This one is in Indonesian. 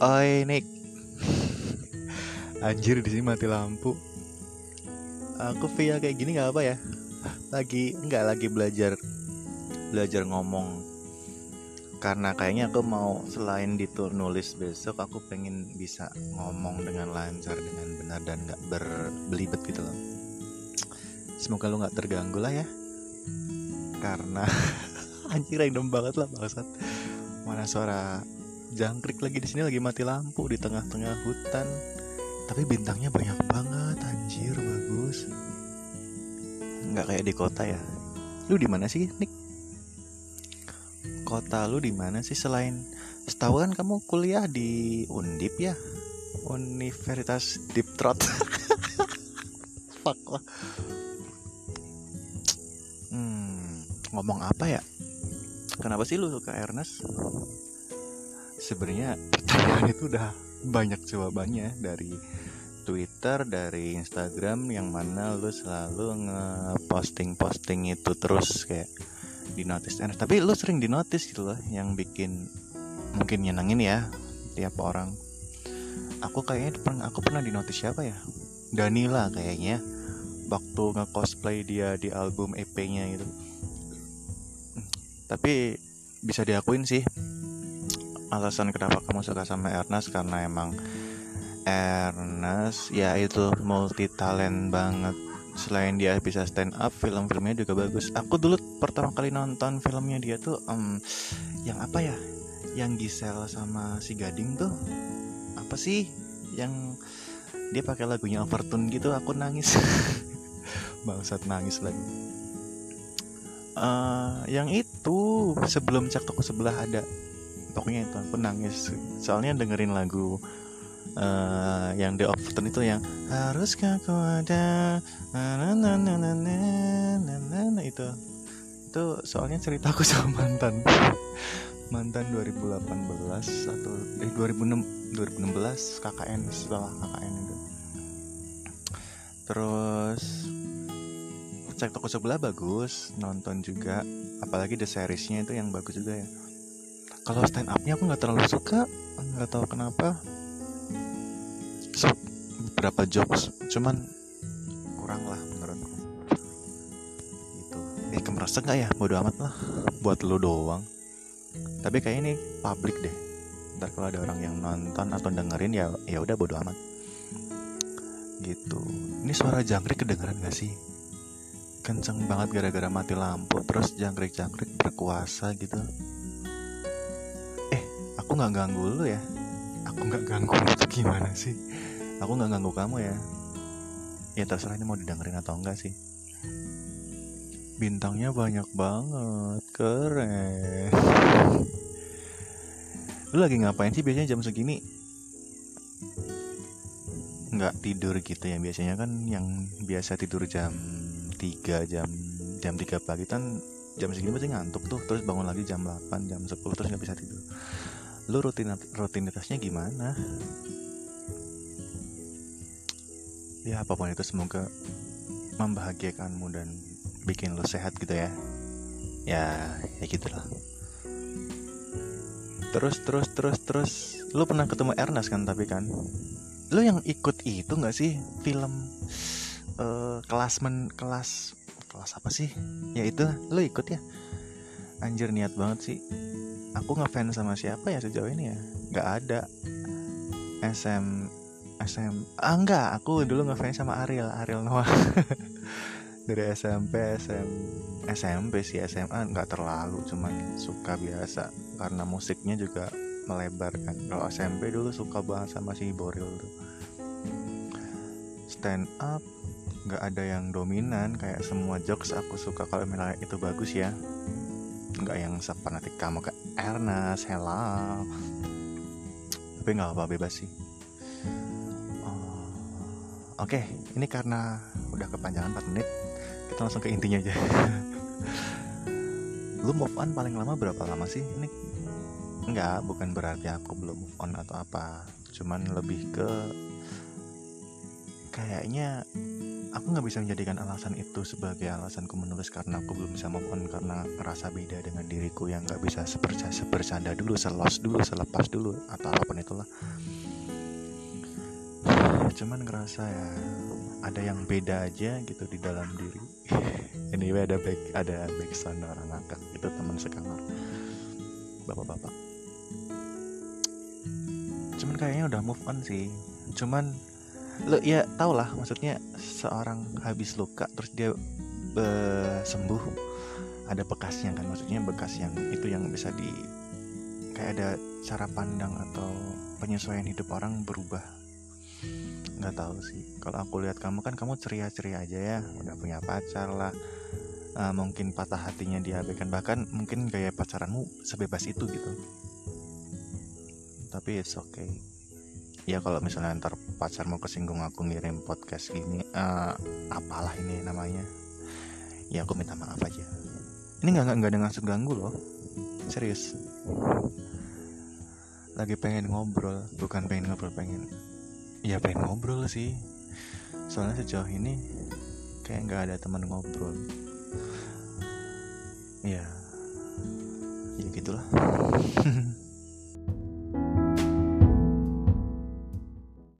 Oi Nick. Anjir di sini mati lampu. Aku via kayak gini nggak apa ya? Lagi nggak lagi belajar Belajar ngomong. Karena kayaknya aku mau Selain ditul nulis besok Aku pengen bisa ngomong dengan lancar Dengan benar dan nggak berbelibet gitu loh. Semoga lu nggak terganggu lah ya. Karena Anjir random banget lah bangsat. Mana suara jangkrik lagi di sini lagi mati lampu di tengah-tengah hutan. Tapi bintangnya banyak banget anjir bagus. Nggak kayak di kota ya. Lu di mana sih Nick? Kota lu di mana sih selain setahu kan kamu kuliah di Undip ya? Universitas Deep fuck lah. Hmm, ngomong apa ya? Kenapa sih lu suka Ernest sebenarnya pertanyaan itu udah banyak jawabannya dari Twitter, dari Instagram yang mana lu selalu nge-posting-posting itu terus kayak di notice Ernest. Tapi lu sering di notice gitu loh yang bikin mungkin nyenengin ya tiap orang. Aku kayaknya pernah aku pernah di notice siapa ya? Danila kayaknya waktu nge-cosplay dia di album EP-nya itu. Tapi bisa diakuin sih alasan kenapa kamu suka sama Ernest? Karena emang Ernest ya itu multi talent banget. Selain dia bisa stand up film-filmnya juga bagus. Aku dulu pertama kali nonton filmnya dia tuh um, yang apa ya? Yang Giselle sama si Gading tuh? Apa sih? Yang dia pakai lagunya Overtune gitu aku nangis. Bangsat nangis lagi. Uh, yang itu sebelum cak toko sebelah ada pokoknya itu aku nangis soalnya dengerin lagu uh, yang The Overton itu yang harus kau ada? Na na na na na na na, na itu. Itu soalnya ceritaku sama mantan. Mantan 2018 atau eh 2006 2016 KKN setelah KKN itu. Terus cek toko sebelah bagus nonton juga. Apalagi the seriesnya itu yang bagus juga ya kalau stand upnya aku nggak terlalu suka nggak tahu kenapa. Beberapa jokes cuman kurang lah menurutku. Itu eh kemerasa nggak ya? Bodo amat lah. Buat lo doang. Tapi kayak ini publik deh. Ntar kalau ada orang yang nonton atau dengerin ya ya udah bodo amat. Gitu. Ini suara jangkrik kedengeran gak sih? Kenceng banget gara-gara mati lampu terus jangkrik-jangkrik berkuasa gitu aku nggak ganggu lu ya. Aku nggak ganggu itu gimana sih? Aku nggak ganggu kamu ya. Ya terserah ini mau didengerin atau enggak sih. Bintangnya banyak banget keren. Lu lagi ngapain sih biasanya jam segini? Nggak tidur gitu ya. Biasanya kan yang biasa tidur jam 3 jam jam 3 pagi kan jam segini pasti ngantuk tuh. Terus bangun lagi jam 8 jam 10 terus nggak bisa tidur lu rutin rutinitasnya gimana? Ya apa pun itu semoga membahagiakanmu dan bikin lu sehat gitu ya. Ya ya gitulah. Terus terus terus terus lu pernah ketemu Ernest kan tapi kan? Lu yang ikut itu nggak sih film uh, kelas men kelas kelas apa sih? Ya itu lu ikut ya? Anjir niat banget sih aku ngefans sama siapa ya sejauh ini ya? Nggak ada. SM SM ah enggak aku dulu ngefans sama Ariel Ariel Noah. Dari SMP SM SMP sih SMA nggak terlalu cuman suka biasa. Karena musiknya juga melebar kan. Kalau SMP dulu suka banget sama si Boril tuh. Stand up nggak ada yang dominan. Kayak semua jokes aku suka kalau misalnya itu bagus ya. Nggak yang sepanatik kamu ke Ernest hello tapi nggak apa bebas sih. Oh, oke. Okay, ini karena udah kepanjangan 4 menit kita langsung ke intinya aja. Lu move on paling lama berapa lama sih? Ini nggak bukan berarti aku belum move on atau apa. Cuman lebih ke kayaknya aku nggak bisa menjadikan alasan itu sebagai alasanku menulis karena aku belum bisa move on karena ngerasa beda dengan diriku yang nggak bisa sepercaya sebercanda dulu selos dulu selepas dulu atau apa pun itulah. Cuman ngerasa ya ada yang beda aja gitu di dalam diri. Anyway ada back ada back orang ngakak itu teman sekamar. Bapak-bapak. Cuman kayaknya udah move on sih. Cuman lo ya tau lah maksudnya seorang habis luka terus dia be, sembuh ada bekasnya kan? Maksudnya bekas yang itu yang bisa di kayak ada cara pandang atau penyesuaian hidup orang berubah. Nggak tahu sih. Kalau aku lihat kamu kan kamu ceria-ceria aja ya. Udah punya pacar lah. Uh, mungkin patah hatinya diabaikan bahkan mungkin gaya pacaranmu sebebas itu gitu. Tapi it's okay ya kalau misalnya ntar pacarmu kesinggung aku ngirim podcast gini uh, apalah ini namanya. Ya aku minta maaf aja. Ini nggak nggak ada maksud ganggu loh. Serius. Lagi pengen ngobrol bukan pengen ngobrol pengen ya pengen ngobrol sih. Soalnya sejauh ini kayak nggak ada teman ngobrol. Ya ya gitulah